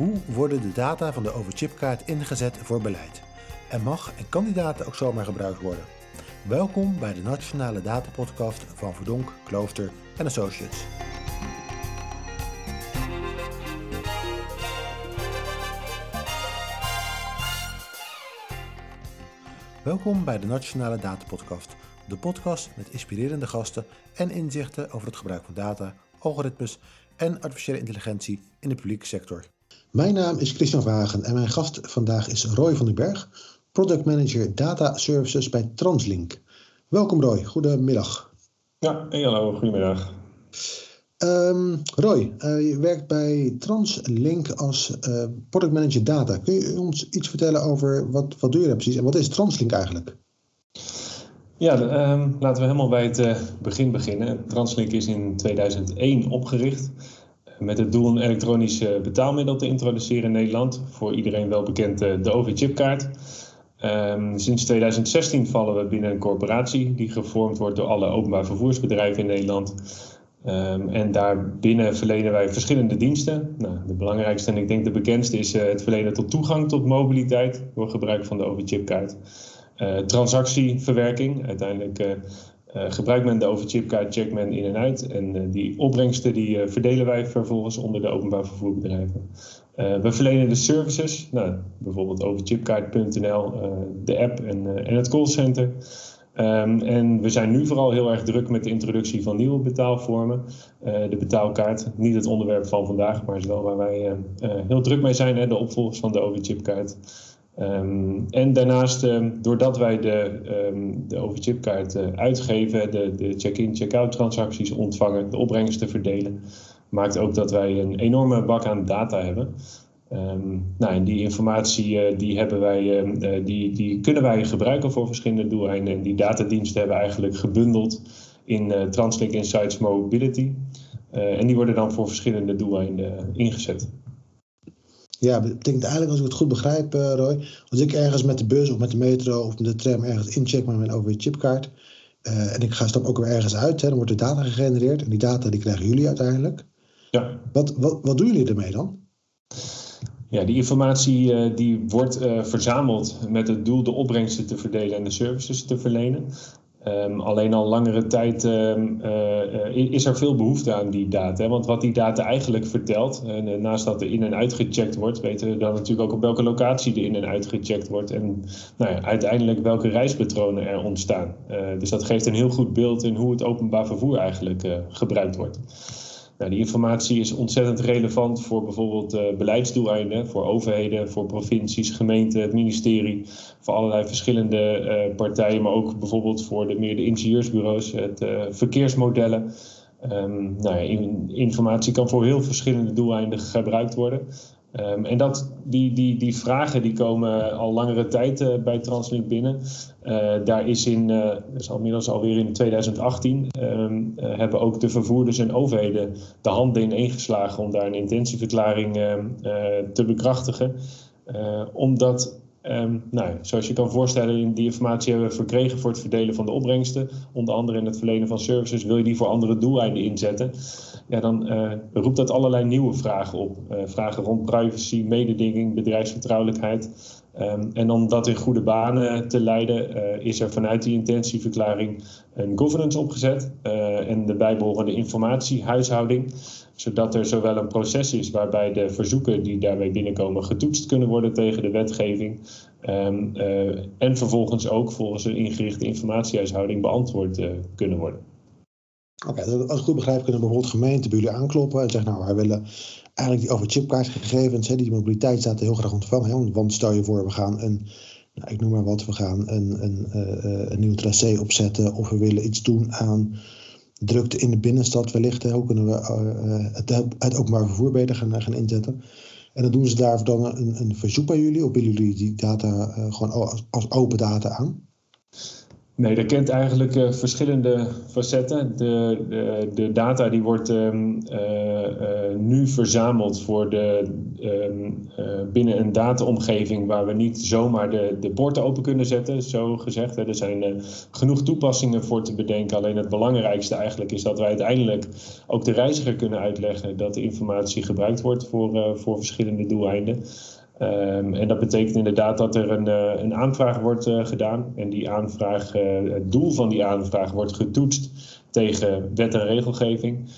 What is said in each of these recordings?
Hoe worden de data van de overchipkaart ingezet voor beleid? En mag en kan die data ook zomaar gebruikt worden? Welkom bij de Nationale Datapodcast van Verdonk, Klooster en Associates. Welkom bij de Nationale Datapodcast, de podcast met inspirerende gasten en inzichten over het gebruik van data, algoritmes en artificiële intelligentie in de publieke sector. Mijn naam is Christian Wagen en mijn gast vandaag is Roy van den Berg, Product Manager Data Services bij Translink. Welkom Roy, goedemiddag. Ja, hey, hallo, goedemiddag. Um, Roy, uh, je werkt bij Translink als uh, Product Manager Data. Kun je ons iets vertellen over wat, wat doe je daar precies en wat is Translink eigenlijk? Ja, um, laten we helemaal bij het uh, begin beginnen. Translink is in 2001 opgericht met het doel een elektronisch betaalmiddel te introduceren in Nederland. Voor iedereen wel bekend de OV-chipkaart. Um, sinds 2016 vallen we binnen een corporatie die gevormd wordt door alle openbaar vervoersbedrijven in Nederland. Um, en daarbinnen verlenen wij verschillende diensten. Nou, de belangrijkste en ik denk de bekendste is uh, het verlenen tot toegang tot mobiliteit door gebruik van de overchipkaart. Uh, transactieverwerking, uiteindelijk gebruikt men de overchipkaart, checkt men in en uit. En die opbrengsten die verdelen wij vervolgens onder de openbaar vervoerbedrijven. we verlenen de services, nou, bijvoorbeeld overchipkaart.nl, de app en, en het callcenter. Um, en we zijn nu vooral heel erg druk met de introductie van nieuwe betaalvormen. De betaalkaart, niet het onderwerp van vandaag, maar is wel waar wij heel druk mee zijn, hè, de opvolgers van de overchipkaart. Um, en daarnaast, um, doordat wij de, de overchipkaart uitgeven, de, de check-in, check-out transacties ontvangen, de opbrengsten verdelen, maakt ook dat wij een enorme bak aan data hebben. Um, nou, en die informatie uh, die hebben wij, uh, die, die kunnen wij gebruiken voor verschillende doeleinden. En die datadiensten hebben eigenlijk gebundeld in Translink Insights Mobility. en die worden dan voor verschillende doeleinden ingezet. Ja, dat betekent eigenlijk, als ik het goed begrijp, Roy, als ik ergens met de bus of met de metro of met de tram ergens incheck met mijn OV-chipkaart en ik ga stap ook weer ergens uit, hè, dan wordt er data gegenereerd en die data die krijgen jullie uiteindelijk. Ja. Wat, wat, wat doen jullie ermee dan? Ja, die informatie uh, die wordt uh, verzameld met het doel de opbrengsten te verdelen en de services te verlenen. Um, alleen al langere tijd um, uh, is er veel behoefte aan die data. Want wat die data eigenlijk vertelt, naast dat er in en uitgecheckt wordt, weten we dan natuurlijk ook op welke locatie er in en uitgecheckt wordt. En nou ja, uiteindelijk welke reispatronen er ontstaan. dus dat geeft een heel goed beeld in hoe het openbaar vervoer eigenlijk gebruikt wordt. Nou, die informatie is ontzettend relevant voor bijvoorbeeld uh, beleidsdoeleinden, voor overheden, voor provincies, gemeenten, het ministerie, voor allerlei verschillende uh, partijen, maar ook bijvoorbeeld voor de meer de ingenieursbureaus, het uh, verkeersmodellen. Um, nou ja, in, informatie kan voor heel verschillende doeleinden gebruikt worden. Um, en dat, die, die, die vragen die komen al langere tijd uh, bij Translink binnen. Uh, daar is in, uh, dat alweer in 2018, um, hebben ook de vervoerders en overheden de handen ineengeslagen om daar een intentieverklaring te bekrachtigen. omdat Um, nou, zoals je kan voorstellen, die informatie hebben we verkregen voor het verdelen van de opbrengsten. Onder andere in het verlenen van services. Wil je die voor andere doeleinden inzetten? Ja, dan uh, roept dat allerlei nieuwe vragen op. Uh, vragen rond privacy, mededinging, bedrijfsvertrouwelijkheid. Um, en om dat in goede banen te leiden, uh, is er vanuit die intentieverklaring een governance opgezet en de bijbehorende informatiehuishouding zodat er zowel een proces is waarbij de verzoeken die daarmee binnenkomen getoetst kunnen worden tegen de wetgeving. Uh, en vervolgens ook volgens een ingerichte informatiehuishouding beantwoord kunnen worden. Oké, als ik goed begrijp, kunnen bijvoorbeeld gemeenten aankloppen en zeggen: Nou, wij willen eigenlijk die over chipkaartgegevens, hè, die mobiliteitsdata heel graag ontvangen. Hè, want stel je voor, we gaan een, nou, ik noem maar wat, we gaan een, een, uh, een nieuw tracé opzetten of we willen iets doen aan drukte in de binnenstad wellicht. Hoe kunnen we uh, het, het openbaar vervoer beter gaan, gaan inzetten? En dan doen ze daar dan een, een verzoek bij jullie, of willen jullie die data gewoon als, als, open data aan? Nee, dat kent eigenlijk uh, verschillende facetten. De, de, de, data die wordt um, uh, uh, nu verzameld voor de, um, binnen een dataomgeving waar we niet zomaar de, de poorten open kunnen zetten, zo gezegd. Er zijn genoeg toepassingen voor te bedenken. Alleen het belangrijkste eigenlijk is dat wij uiteindelijk ook de reiziger kunnen uitleggen dat de informatie gebruikt wordt voor, voor verschillende doeleinden. Um, en dat betekent inderdaad dat er een, uh, een aanvraag wordt uh, gedaan. En die aanvraag, uh, het doel van die aanvraag wordt getoetst tegen wet en regelgeving.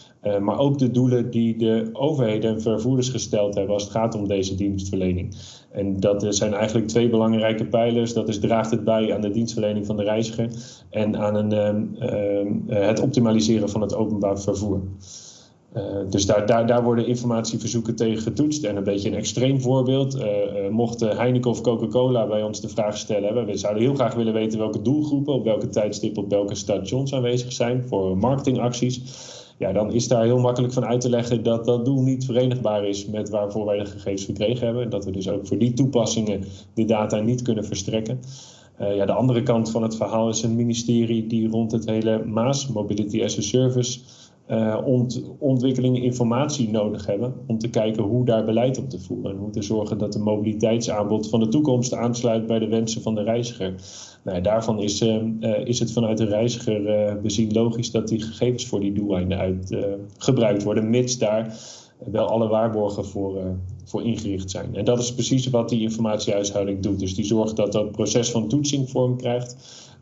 maar ook de doelen die de overheden en vervoerders gesteld hebben als het gaat om deze dienstverlening. En dat zijn eigenlijk twee belangrijke pijlers. Dat is draagt het bij aan de dienstverlening van de reiziger en aan een, ehm, het optimaliseren van het openbaar vervoer. Uh, dus daar, daar, daar worden informatieverzoeken tegen getoetst. En een beetje een extreem voorbeeld. Uh, mocht Heineken of Coca-Cola bij ons de vraag stellen: we zouden heel graag willen weten welke doelgroepen op welke tijdstip op welke stations aanwezig zijn voor marketingacties. Ja, dan is daar heel makkelijk van uit te leggen dat dat doel niet verenigbaar is met waarvoor wij de gegevens verkregen hebben. En dat we dus ook voor die toepassingen de data niet kunnen verstrekken. ja, de andere kant van het verhaal is een ministerie die rond het hele Maas, Mobility as a Service uh, ont, ontwikkelingen informatie nodig hebben om te kijken hoe daar beleid op te voeren en hoe te zorgen dat de mobiliteitsaanbod van de toekomst aansluit bij de wensen van de reiziger. Nou, daarvan is, uh, is het vanuit de reiziger bezien logisch dat die gegevens voor die doeleinden uit, gebruikt worden, mits daar wel alle waarborgen voor, voor ingericht zijn. En dat is precies wat die informatiehuishouding doet. Dus die zorgt dat dat proces van toetsing vorm krijgt.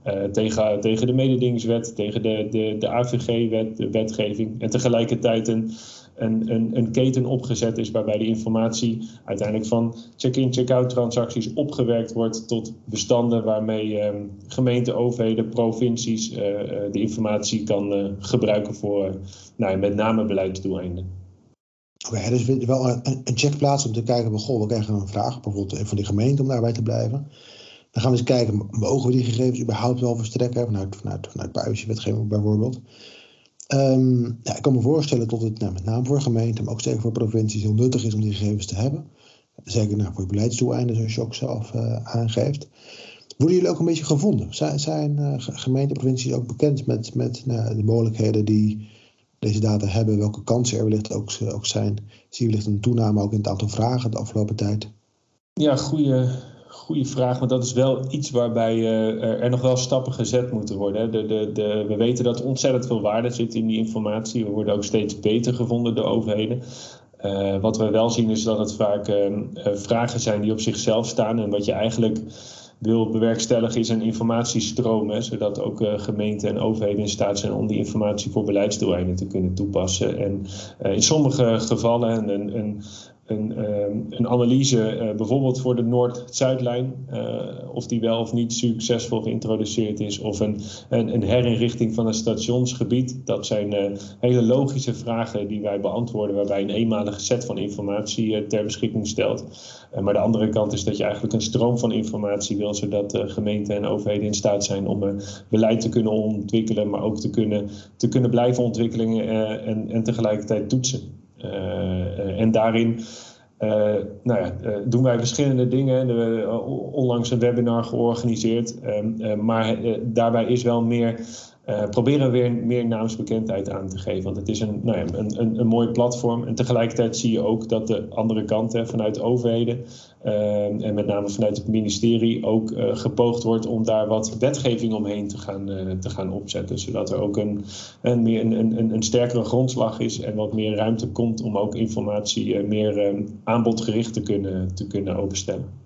Uh, tegen, tegen de mededingingswet, tegen de, de, de AVG-wet, de wetgeving. En tegelijkertijd een, een, een, keten opgezet is waarbij de informatie uiteindelijk van check-in, check-out transacties opgewerkt wordt tot bestanden waarmee uh, gemeenten, overheden, provincies uh, de informatie kan gebruiken voor nou, met name beleidsdoeleinden. Oké, okay, dus wel een, een checkplaats om te kijken, goh, we krijgen een vraag, bijvoorbeeld van die gemeente om daarbij te blijven. Dan gaan we eens kijken, mogen we die gegevens überhaupt wel verstrekken? Vanuit, vanuit, vanuit bijvoorbeeld. Um, ja, ik kan me voorstellen dat het nou, met name voor gemeenten, maar ook zeker voor provincies heel nuttig is om die gegevens te hebben. Zeker nou, voor beleidsdoeleinden, zoals je ook zelf uh, aangeeft. Worden jullie ook een beetje gevonden? Zijn, zijn uh, gemeenten en provincies ook bekend met, met nou, de mogelijkheden die deze data hebben? Welke kansen er wellicht ook, ook zijn? Zie je wellicht een toename ook in het aantal vragen de afgelopen tijd? Ja, goede, goede vraag, want dat is wel iets waarbij uh, er nog wel stappen gezet moeten worden. De, de, de, we weten dat ontzettend veel waarde zit in die informatie. We worden ook steeds beter gevonden door overheden. Uh, wat we wel zien is dat het vaak vragen zijn die op zichzelf staan. En wat je eigenlijk wil bewerkstelligen is een informatiestroom. Hè, zodat ook gemeenten en overheden in staat zijn om die informatie voor beleidsdoeleinden te kunnen toepassen. En in sommige gevallen een, een, een, ehm, een analyse, uh, bijvoorbeeld voor de Noord-Zuidlijn, uh, of die wel of niet succesvol geïntroduceerd is, of een, een, herinrichting van een stationsgebied. Dat zijn uh, hele logische vragen die wij beantwoorden, waarbij een eenmalige set van informatie ter beschikking stelt. maar de andere kant is dat je eigenlijk een stroom van informatie wil, zodat gemeenten en overheden in staat zijn om beleid te kunnen ontwikkelen, maar ook te kunnen, te kunnen blijven ontwikkelen en, en tegelijkertijd toetsen. Uh, en daarin uh, nou ja, doen wij verschillende dingen. We hebben onlangs een webinar georganiseerd. Um, maar daarbij is wel meer uh, proberen weer meer naamsbekendheid aan te geven. Want het is een, nou ja, een, een, een mooi platform. En tegelijkertijd zie je ook dat de andere kant hè, vanuit overheden uh, en met name vanuit het ministerie ook uh, gepoogd wordt om daar wat wetgeving omheen te gaan, te gaan opzetten. Zodat er ook een, een, meer, een, een, een sterkere grondslag is en wat meer ruimte komt om ook informatie meer aanbodgericht te kunnen, te kunnen openstellen.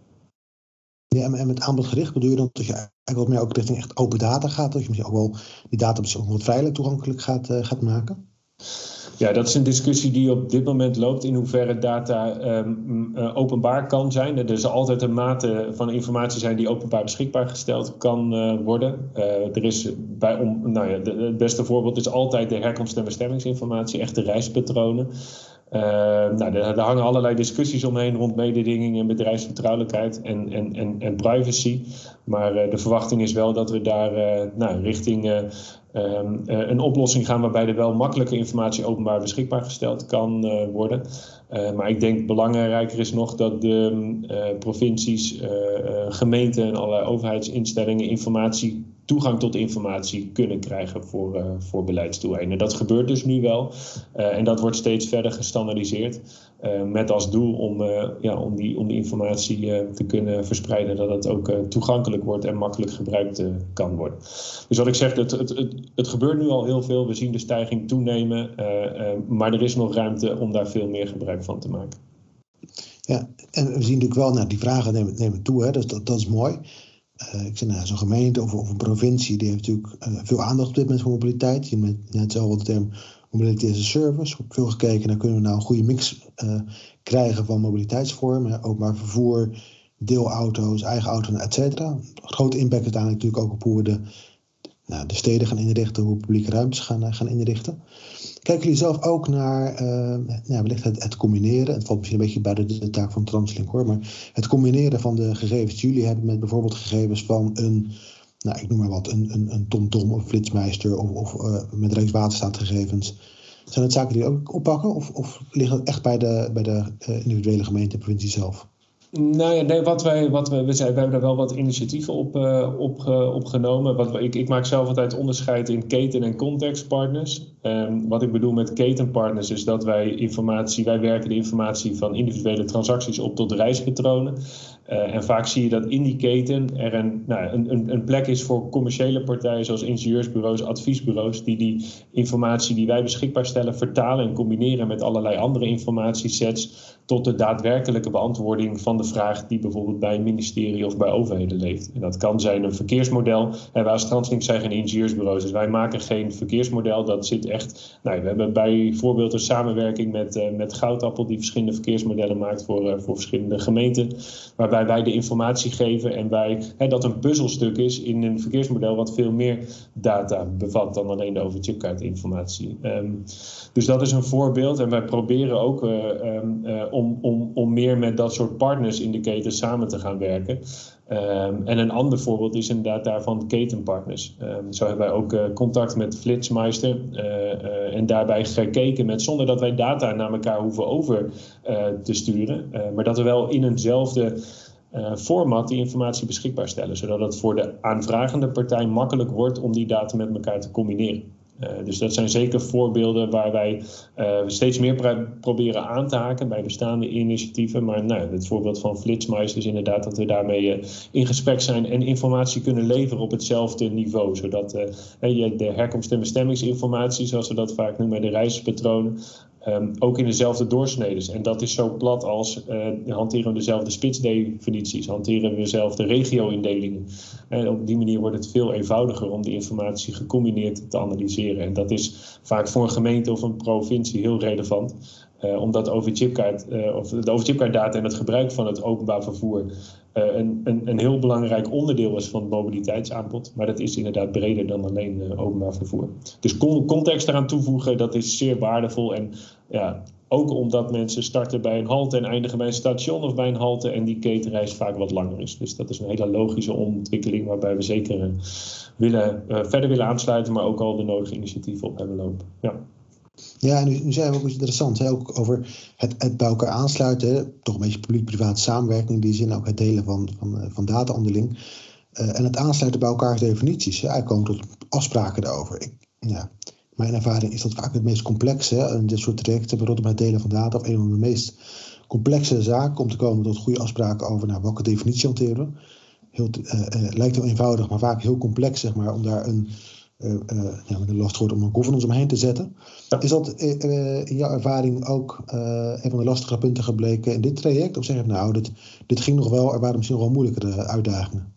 Ja, en met aanbodgericht bedoel je dan dat je eigenlijk wat meer ook richting echt open data gaat? Dat je misschien ook wel die data ook wat vrijelijk toegankelijk gaat, uh, gaat maken? Ja, dat is een discussie die op dit moment loopt in hoeverre data um, uh, openbaar kan zijn. Er zal altijd een mate van informatie zijn die openbaar beschikbaar gesteld kan uh, worden. er is bij, om, nou ja, het beste voorbeeld is altijd de herkomst- en bestemmingsinformatie, echte reispatronen. Uh, nou, daar, hangen allerlei discussies omheen rond mededinging en bedrijfsvertrouwelijkheid en, en, en, privacy. Maar uh, de verwachting is wel dat we daar uh, nou, richting um, een oplossing gaan waarbij er wel makkelijke informatie openbaar beschikbaar gesteld kan worden. Maar ik denk belangrijker is nog dat de provincies, gemeenten en allerlei overheidsinstellingen informatie toegang tot informatie kunnen krijgen voor, uh, voor beleidsdoeleinden. Dat gebeurt dus nu wel en dat wordt steeds verder gestandardiseerd met als doel om, ja, om, die, om die informatie te kunnen verspreiden, dat het ook toegankelijk wordt en makkelijk gebruikt kan worden. Dus wat ik zeg, het, het, het, het, gebeurt nu al heel veel, we zien de stijging toenemen, maar er is nog ruimte om daar veel meer gebruik van te maken. Ja, en we zien natuurlijk wel, nou, die vragen nemen, nemen toe, hè, dat, dat is mooi. Uh, ik zeg nou, zo'n gemeente of, of, een provincie, die heeft natuurlijk uh, veel aandacht op dit moment voor mobiliteit. Je hebt net zo de term mobility as a service. Op veel gekeken naar kunnen we nou een goede mix uh, krijgen van mobiliteitsvormen. Openbaar vervoer, deelauto's, eigen auto's, et cetera. Grote impact uiteindelijk natuurlijk ook op hoe we de, nou, de steden gaan inrichten, hoe publieke ruimtes gaan, gaan inrichten. Kijken jullie zelf ook naar uh, nou, wellicht het, het, combineren? Het valt misschien een beetje buiten de, taak van Translink hoor, maar het combineren van de gegevens die jullie hebben met bijvoorbeeld gegevens van een, nou ik noem maar wat, een, een, een TomTom of Flitsmeister of, of uh, met Rijkswaterstaat gegevens. Zijn dat zaken die jullie ook oppakken of, of liggen het echt bij de, bij de individuele gemeente en provincie zelf? Nou ja, nee, wat wij, wat we, we, zijn, we hebben daar wel wat initiatieven op, uh, op, uh, opgenomen. Wat, ik, ik maak zelf altijd onderscheid in keten- en contextpartners. Um, wat ik bedoel met ketenpartners is dat wij informatie, wij werken de informatie van individuele transacties op tot reispatronen. Uh, en vaak zie je dat in die keten er een, nou, een, een, plek is voor commerciële partijen zoals ingenieursbureaus, adviesbureaus, die die informatie die wij beschikbaar stellen vertalen en combineren met allerlei andere informatiesets tot de daadwerkelijke beantwoording van de vraag die bijvoorbeeld bij een ministerie of bij overheden leeft. En dat kan zijn een verkeersmodel. En wij als Translink zijn geen ingenieursbureaus, dus wij maken geen verkeersmodel. Dat zit echt. Nou, we hebben bijvoorbeeld een samenwerking met, uh, met Goudappel, die verschillende verkeersmodellen maakt voor, uh, voor verschillende gemeenten. Waarbij wij de informatie geven en wij hè, dat een puzzelstuk is in een verkeersmodel wat veel meer data bevat dan alleen de overchipkaartinformatie. Um, dus dat is een voorbeeld. En wij proberen ook uh, um, om, om, om meer met dat soort partners in de keten samen te gaan werken. Um, en een ander voorbeeld is inderdaad daarvan ketenpartners. Um, zo hebben wij ook uh, contact met Flitsmeister uh, uh, en daarbij gekeken met zonder dat wij data naar elkaar hoeven over te sturen, maar dat we wel in eenzelfde format die informatie beschikbaar stellen, zodat het voor de aanvragende partij makkelijk wordt om die data met elkaar te combineren. Uh, dus dat zijn zeker voorbeelden waar wij uh, steeds meer proberen aan te haken bij bestaande initiatieven. Maar nou, het voorbeeld van Flitsmeister is inderdaad dat we daarmee uh, in gesprek zijn en informatie kunnen leveren op hetzelfde niveau. Zodat je de herkomst- en bestemmingsinformatie, zoals we dat vaak noemen, de reispatronen, Um, ook in dezelfde doorsneden. En dat is zo plat als uh, hanteren we dezelfde spitsdefinities, hanteren we dezelfde regio-indelingen. En op die manier wordt het veel eenvoudiger om die informatie gecombineerd te analyseren. En dat is vaak voor een gemeente of een provincie heel relevant. Uh, omdat overchipkaart, uh, of de overchipkaartdata en het gebruik van het openbaar vervoer uh, een, een, een, heel belangrijk onderdeel is van het mobiliteitsaanbod. Maar dat is inderdaad breder dan alleen openbaar vervoer. Dus context eraan toevoegen, dat is zeer waardevol. En ja, ook omdat mensen starten bij een halte en eindigen bij een station of bij een halte en die ketenreis vaak wat langer is. Dus dat is een hele logische ontwikkeling waarbij we zeker willen, verder willen aansluiten, maar ook al de nodige initiatieven op hebben lopen. Ja. Ja, en nu, zijn we ook iets hè? ook over het, bij elkaar aansluiten, toch een beetje publiek-privaat samenwerking, in die zin ook het delen van, van, eh, van data onderling. Uh, en het aansluiten bij elkaars definities. Hè? Komen tot afspraken daarover. Ik, ja, mijn ervaring is dat vaak het meest complexe, en dit soort trajecten, bijvoorbeeld het delen van data, of een van de meest complexe zaken om te komen tot goede afspraken over nou, welke definitie hanteren. Heel, uh, lijkt heel eenvoudig, maar vaak heel complex, zeg maar, om daar een ja, met een last om een governance omheen te zetten. Ja. Is dat uh, in jouw ervaring ook een van de lastige punten gebleken in dit traject? Of zeg je nou, dit, dit ging nog wel, er waren misschien nog wel moeilijkere uitdagingen?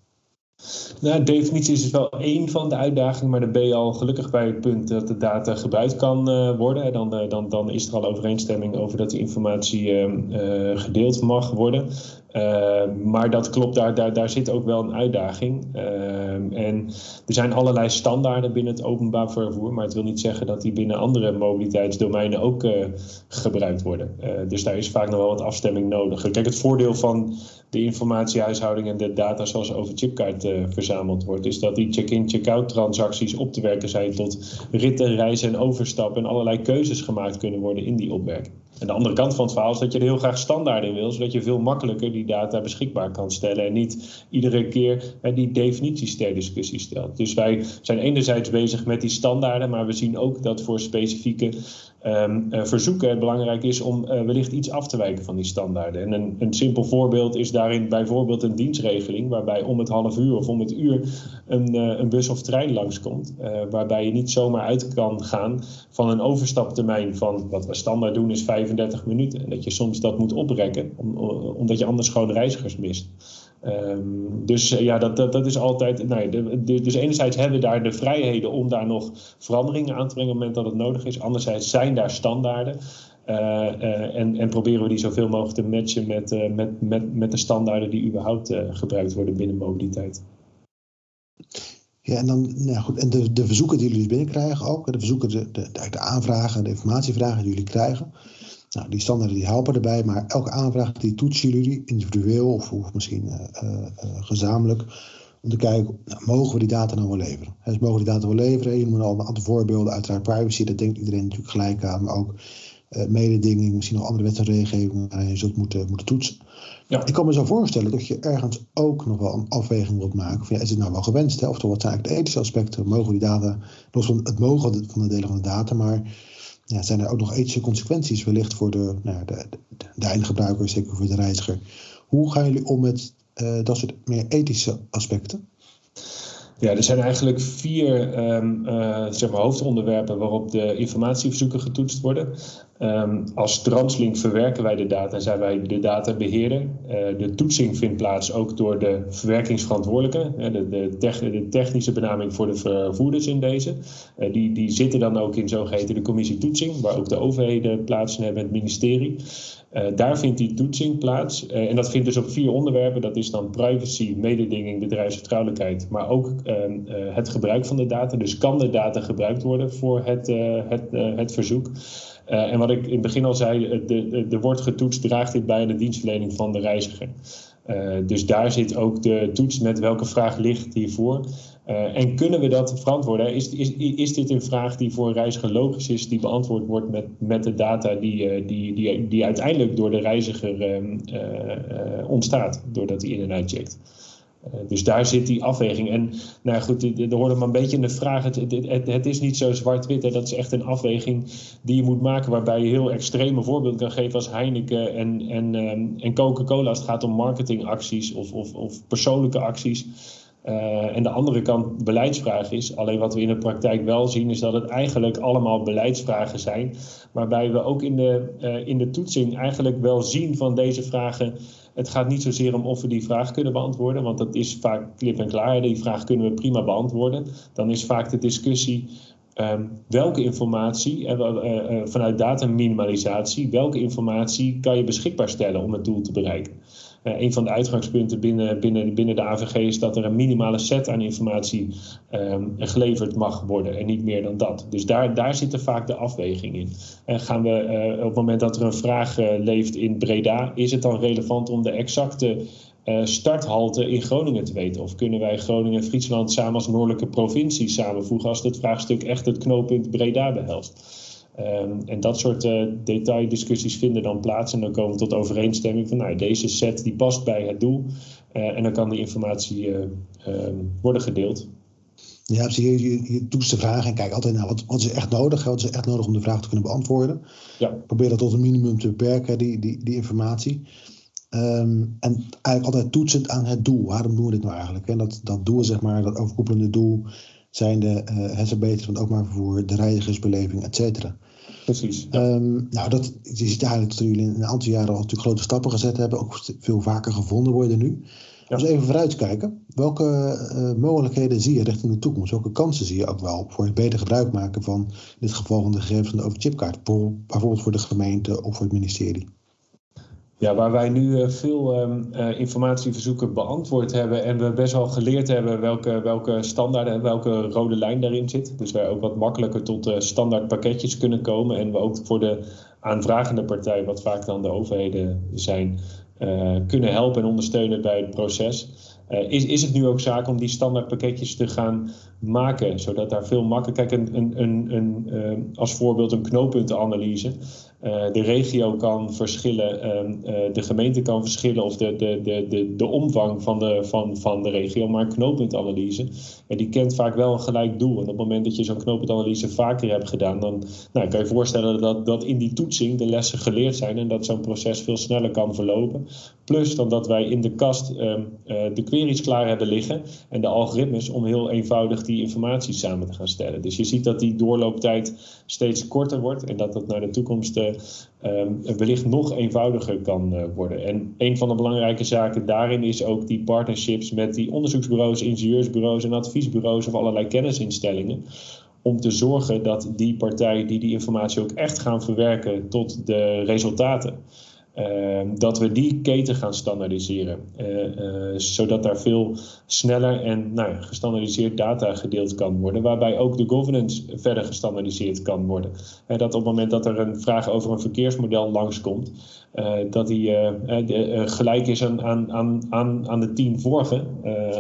Nou, definitie is dus wel één van de uitdagingen, maar dan ben je al gelukkig bij het punt dat de data gebruikt kan uh, worden. Dan, uh, dan, dan is er al overeenstemming over dat die informatie uh, gedeeld mag worden. Maar dat klopt, daar, daar, daar zit ook wel een uitdaging. en er zijn allerlei standaarden binnen het openbaar vervoer, maar het wil niet zeggen dat die binnen andere mobiliteitsdomeinen ook gebruikt worden. dus daar is vaak nog wel wat afstemming nodig. Kijk, het voordeel van de informatiehuishouding en de data zoals over chipkaart verzameld wordt, is dat die check-in, check-out transacties op te werken zijn tot ritten, reizen en overstappen en allerlei keuzes gemaakt kunnen worden in die opwerking. En de andere kant van het verhaal is dat je er heel graag standaarden in wil, zodat je veel makkelijker die data beschikbaar kan stellen en niet iedere keer die definities ter discussie stelt. Dus wij zijn enerzijds bezig met die standaarden, maar we zien ook dat voor specifieke um, verzoeken het belangrijk is om uh, wellicht iets af te wijken van die standaarden. En een, een simpel voorbeeld is daarin bijvoorbeeld een dienstregeling, waarbij om het half uur of om het uur een, uh, een bus of trein langskomt, waarbij je niet zomaar uit kan gaan van een overstaptermijn van wat we standaard doen is 35 minuten. En dat je soms dat moet oprekken, om, omdat je anders gewoon reizigers mist. Um, dus ja, dat, dat, dat is altijd. De, dus enerzijds hebben we daar de vrijheden om daar nog veranderingen aan te brengen op het moment dat het nodig is. Anderzijds zijn daar standaarden. Uh, en, en, proberen we die zoveel mogelijk te matchen met, met, met, met de standaarden die überhaupt gebruikt worden binnen mobiliteit. Ja, en dan nou goed, en de, de verzoeken die jullie binnenkrijgen ook, de verzoeken, de, de, de aanvragen, de informatievragen die jullie krijgen. Nou, die standaarden die helpen erbij, maar elke aanvraag die toetsen jullie individueel of, of misschien uh, uh, gezamenlijk. Om te kijken, nou, mogen we die data nou wel leveren? Dus mogen we die data wel leveren? Je moet al een aantal voorbeelden, uiteraard privacy, dat denkt iedereen natuurlijk gelijk aan. Maar ook mededinging, misschien nog andere wet en regelgeving waarin je zult moeten, moeten toetsen. Ja. Ik kan me zo voorstellen dat je ergens ook nog wel een afweging wilt maken. Van, ja, is het nou wel gewenst? Hè? Oftewel, wat zijn eigenlijk de ethische aspecten? Mogen die data, los van het mogen van de delen van de data, maar ja, zijn er ook nog ethische consequenties wellicht voor de, nou, de, de, de eindgebruiker, zeker voor de reiziger. Hoe gaan jullie om met uh, dat soort meer ethische aspecten? Ja, er zijn eigenlijk vier um, uh, zeg maar hoofdonderwerpen waarop de informatieverzoeken getoetst worden. Um, als Translink verwerken wij de data en zijn wij de databeheerder. Uh, de toetsing vindt plaats ook door de verwerkingsverantwoordelijke, de, de, de technische benaming voor de vervoerders in deze. Uh, die, die zitten dan ook in zogeheten de commissie toetsing, waar ook de overheden plaats hebben, het ministerie. Uh, daar vindt die toetsing plaats. En dat vindt dus op vier onderwerpen. Dat is dan privacy, mededinging, bedrijfsvertrouwelijkheid, maar ook uh, het gebruik van de data. Dus kan de data gebruikt worden voor het, het, het verzoek? En wat ik in het begin al zei, er wordt getoetst, draagt dit bij aan de dienstverlening van de reiziger. dus daar zit ook de toets met welke vraag ligt hiervoor. Uh, en kunnen we dat verantwoorden? Is, is, is dit een vraag die voor een reiziger logisch is, die beantwoord wordt met, met de data die, die, die, die uiteindelijk door de reiziger uh, ontstaat, doordat hij in en uitcheckt? Dus daar zit die afweging. En nou goed, er hoorde maar een beetje in de vraag: het, het, is niet zo zwart-wit. Dat is echt een afweging die je moet maken, waarbij je heel extreme voorbeelden kan geven als Heineken en, en, en Coca-Cola als het gaat om marketingacties of, of, of persoonlijke acties. Uh, en de andere kant beleidsvraag is. Alleen wat we in de praktijk wel zien, is dat het eigenlijk allemaal beleidsvragen zijn. Waarbij we ook in de, uh, in de toetsing eigenlijk wel zien van deze vragen. Het gaat niet zozeer om of we die vraag kunnen beantwoorden, want dat is vaak klip en klaar. Die vraag kunnen we prima beantwoorden. Dan is vaak de discussie. Um, welke informatie, uh, vanuit dataminimalisatie, welke informatie kan je beschikbaar stellen om het doel te bereiken? Uh, een van de uitgangspunten binnen, binnen, binnen de AVG is dat er een minimale set aan informatie um, geleverd mag worden en niet meer dan dat. Dus daar, daar zit vaak de afweging in. En gaan we uh, op het moment dat er een vraag uh, leeft in Breda, is het dan relevant om de exacte starthalte in Groningen te weten? Of kunnen wij Groningen en Friesland samen als noordelijke provincie samenvoegen als het vraagstuk echt het knooppunt Breda behelst? Um, en dat soort uh, detaildiscussies vinden dan plaats en dan komen we tot overeenstemming van nou, deze set die past bij het doel uh, en dan kan die informatie uh, worden gedeeld. Ja, dus je, je, je toetst de vraag en kijk altijd naar wat, wat is echt nodig, wat is echt nodig om de vraag te kunnen beantwoorden. Ja. Probeer dat tot een minimum te beperken, die, die, die informatie. Um, en eigenlijk altijd toetsend aan het doel. Waarom doen we dit nou eigenlijk? En dat, dat doel, zeg maar, dat overkoepelende doel, zijn de uh, het verbeteren van het openbaar vervoer, de reizigersbeleving, et cetera. Precies. Um, nou, dat, je ziet eigenlijk dat jullie in een aantal jaren al natuurlijk grote stappen gezet hebben, ook veel vaker gevonden worden nu. Ja. Als we even vooruitkijken, welke uh, mogelijkheden zie je richting de toekomst? Welke kansen zie je ook wel voor het beter gebruik maken van, in dit geval van de gegevens van de overchipkaart, bijvoorbeeld voor de gemeente of voor het ministerie? Ja, waar wij nu uh, veel um, uh, informatieverzoeken beantwoord hebben en we best wel geleerd hebben welke, welke standaarden en welke rode lijn daarin zit. Dus wij ook wat makkelijker tot uh, standaard pakketjes kunnen komen en we ook voor de aanvragende partij, wat vaak dan de overheden zijn, kunnen helpen en ondersteunen bij het proces. is, is het nu ook zaak om die standaard pakketjes te gaan maken, zodat daar veel makkelijker. Kijk, een, een, een, een, als voorbeeld een knooppuntenanalyse. Uh, de regio kan verschillen, uh, de gemeente kan verschillen of de, de, de, de, de omvang van de, van, van de regio. Maar een knooppuntanalyse, ja, die kent vaak wel een gelijk doel. En op het moment dat je zo'n knooppuntanalyse vaker hebt gedaan, dan nou, kan je voorstellen dat, dat in die toetsing de lessen geleerd zijn en dat zo'n proces veel sneller kan verlopen. Plus dan dat wij in de kast uh, de queries klaar hebben liggen en de algoritmes om heel eenvoudig die informatie samen te gaan stellen. Dus je ziet dat die doorlooptijd steeds korter wordt en dat dat naar de toekomst um, wellicht nog eenvoudiger kan uh, worden. En een van de belangrijke zaken daarin is ook die partnerships met die onderzoeksbureaus, ingenieursbureaus en adviesbureaus of allerlei kennisinstellingen. Om te zorgen dat die partijen die die informatie ook echt gaan verwerken tot de resultaten. Ehm, dat we die keten gaan standaardiseren. Uh, uh, zodat daar veel sneller en nou, gestandaardiseerd data gedeeld kan worden. Waarbij ook de governance verder gestandaardiseerd kan worden. En dat op het moment dat er een vraag over een verkeersmodel langskomt, uh, dat die gelijk is aan, aan, aan, aan de tien vorige.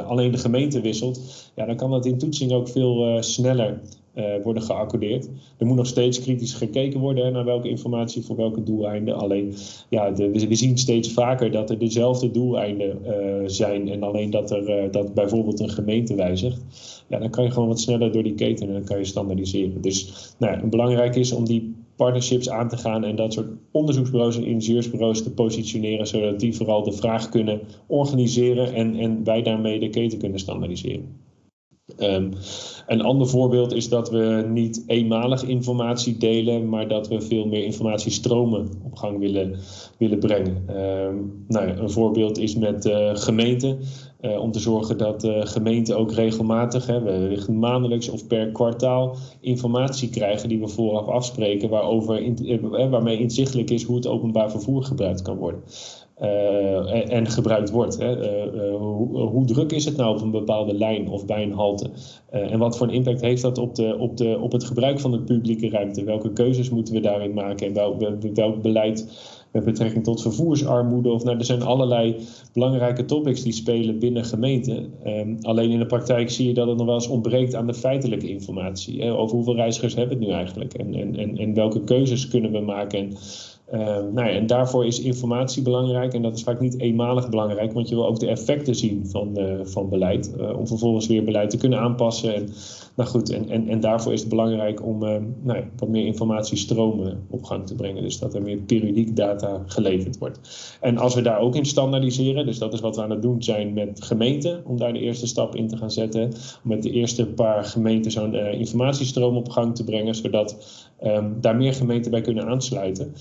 alleen de gemeente wisselt. Ja, dan kan dat in toetsing ook veel sneller uh, worden geaccordeerd. Er moet nog steeds kritisch gekeken worden naar welke informatie voor welke doeleinden. Alleen, ja, we, zien steeds vaker dat er dezelfde doeleinden uh, zijn en alleen dat er uh, dat bijvoorbeeld een gemeente wijzigt. Ja, dan kan je gewoon wat sneller door die keten en dan kan je standaardiseren. Dus nou ja, belangrijk is om die partnerships aan te gaan en dat soort onderzoeksbureaus en ingenieursbureaus te positioneren, zodat die vooral de vraag kunnen organiseren en, en wij daarmee de keten kunnen standaardiseren. Um, een ander voorbeeld is dat we niet eenmalig informatie delen, maar dat we veel meer informatiestromen op gang willen, willen brengen. Um, nou een voorbeeld is met uh, gemeenten. Uh, om te zorgen dat uh, gemeenten ook regelmatig, hè, we maandelijks of per kwartaal, informatie krijgen die we vooraf afspreken, waarover waarmee inzichtelijk is hoe het openbaar vervoer gebruikt kan worden. Uh, en gebruikt wordt. Hè. Uh, hoe, hoe, druk is het nou op een bepaalde lijn of bij een halte? en wat voor een impact heeft dat op, de, op, de, op het gebruik van de publieke ruimte? Welke keuzes moeten we daarin maken en welk, welk beleid met betrekking tot vervoersarmoede? Of nou, er zijn allerlei belangrijke topics die spelen binnen gemeenten. Um, alleen in de praktijk zie je dat het nog wel eens ontbreekt aan de feitelijke informatie. Hè, over hoeveel reizigers hebben we het nu eigenlijk? En, en, en, en welke keuzes kunnen we maken? En, uh, nou ja, en daarvoor is informatie belangrijk en dat is vaak niet eenmalig belangrijk, want je wil ook de effecten zien van, uh, van beleid, uh, om vervolgens weer beleid te kunnen aanpassen. En, nou goed, en, en, en daarvoor is het belangrijk om nou ja, wat meer informatiestromen op gang te brengen, dus dat er meer periodiek data geleverd wordt. En als we daar ook in standaardiseren, dus dat is wat we aan het doen zijn met gemeenten, om daar de eerste stap in te gaan zetten, om met de eerste paar gemeenten zo'n informatiestroom op gang te brengen, zodat um, daar meer gemeenten bij kunnen aansluiten.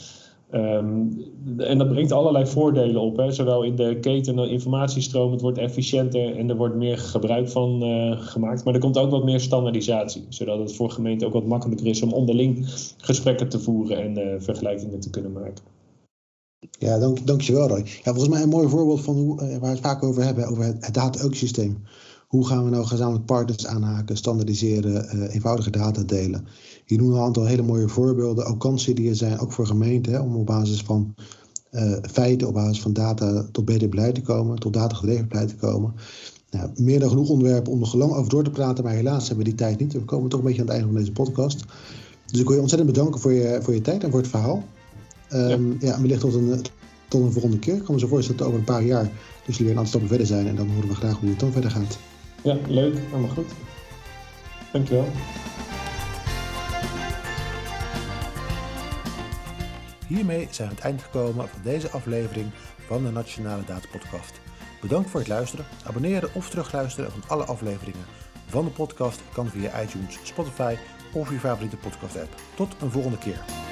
Um, en dat brengt allerlei voordelen op, hè. zowel in de keten de informatiestroom, het wordt efficiënter en er wordt meer gebruik van uh, gemaakt. Maar er komt ook wat meer standaardisatie, zodat het voor gemeenten ook wat makkelijker is om onderling gesprekken te voeren en uh, vergelijkingen te kunnen maken. Ja, dank, dankjewel Roy. Ja, volgens mij een mooi voorbeeld van hoe, uh, waar we het vaak over hebben, over het, het data-ecosysteem. Hoe gaan we nou gezamenlijk partners aanhaken, standaardiseren, eenvoudige data delen? Hier doen we een aantal hele mooie voorbeelden, ook kansen die er zijn, ook voor gemeenten, hè, om op basis van uh, feiten, op basis van data tot beter beleid te komen, tot datagedreven beleid te komen. Nou, meer dan genoeg onderwerpen om nog lang over door te praten, maar helaas hebben we die tijd niet. We komen toch een beetje aan het einde van deze podcast. Dus ik wil je ontzettend bedanken voor je, voor je tijd en voor het verhaal. Um, ja. ja, wellicht tot een, tot een volgende keer. Ik kan me zo voorstellen dat over een paar jaar dus weer een aantal stappen verder zijn en dan horen we graag hoe het dan verder gaat. Ja, leuk. Allemaal goed. Dankjewel. Hiermee zijn we aan het eind gekomen van deze aflevering van de Nationale Data Podcast. Bedankt voor het luisteren. Abonneren of terugluisteren van alle afleveringen van de podcast kan via iTunes, Spotify of je favoriete podcast app. Tot een volgende keer.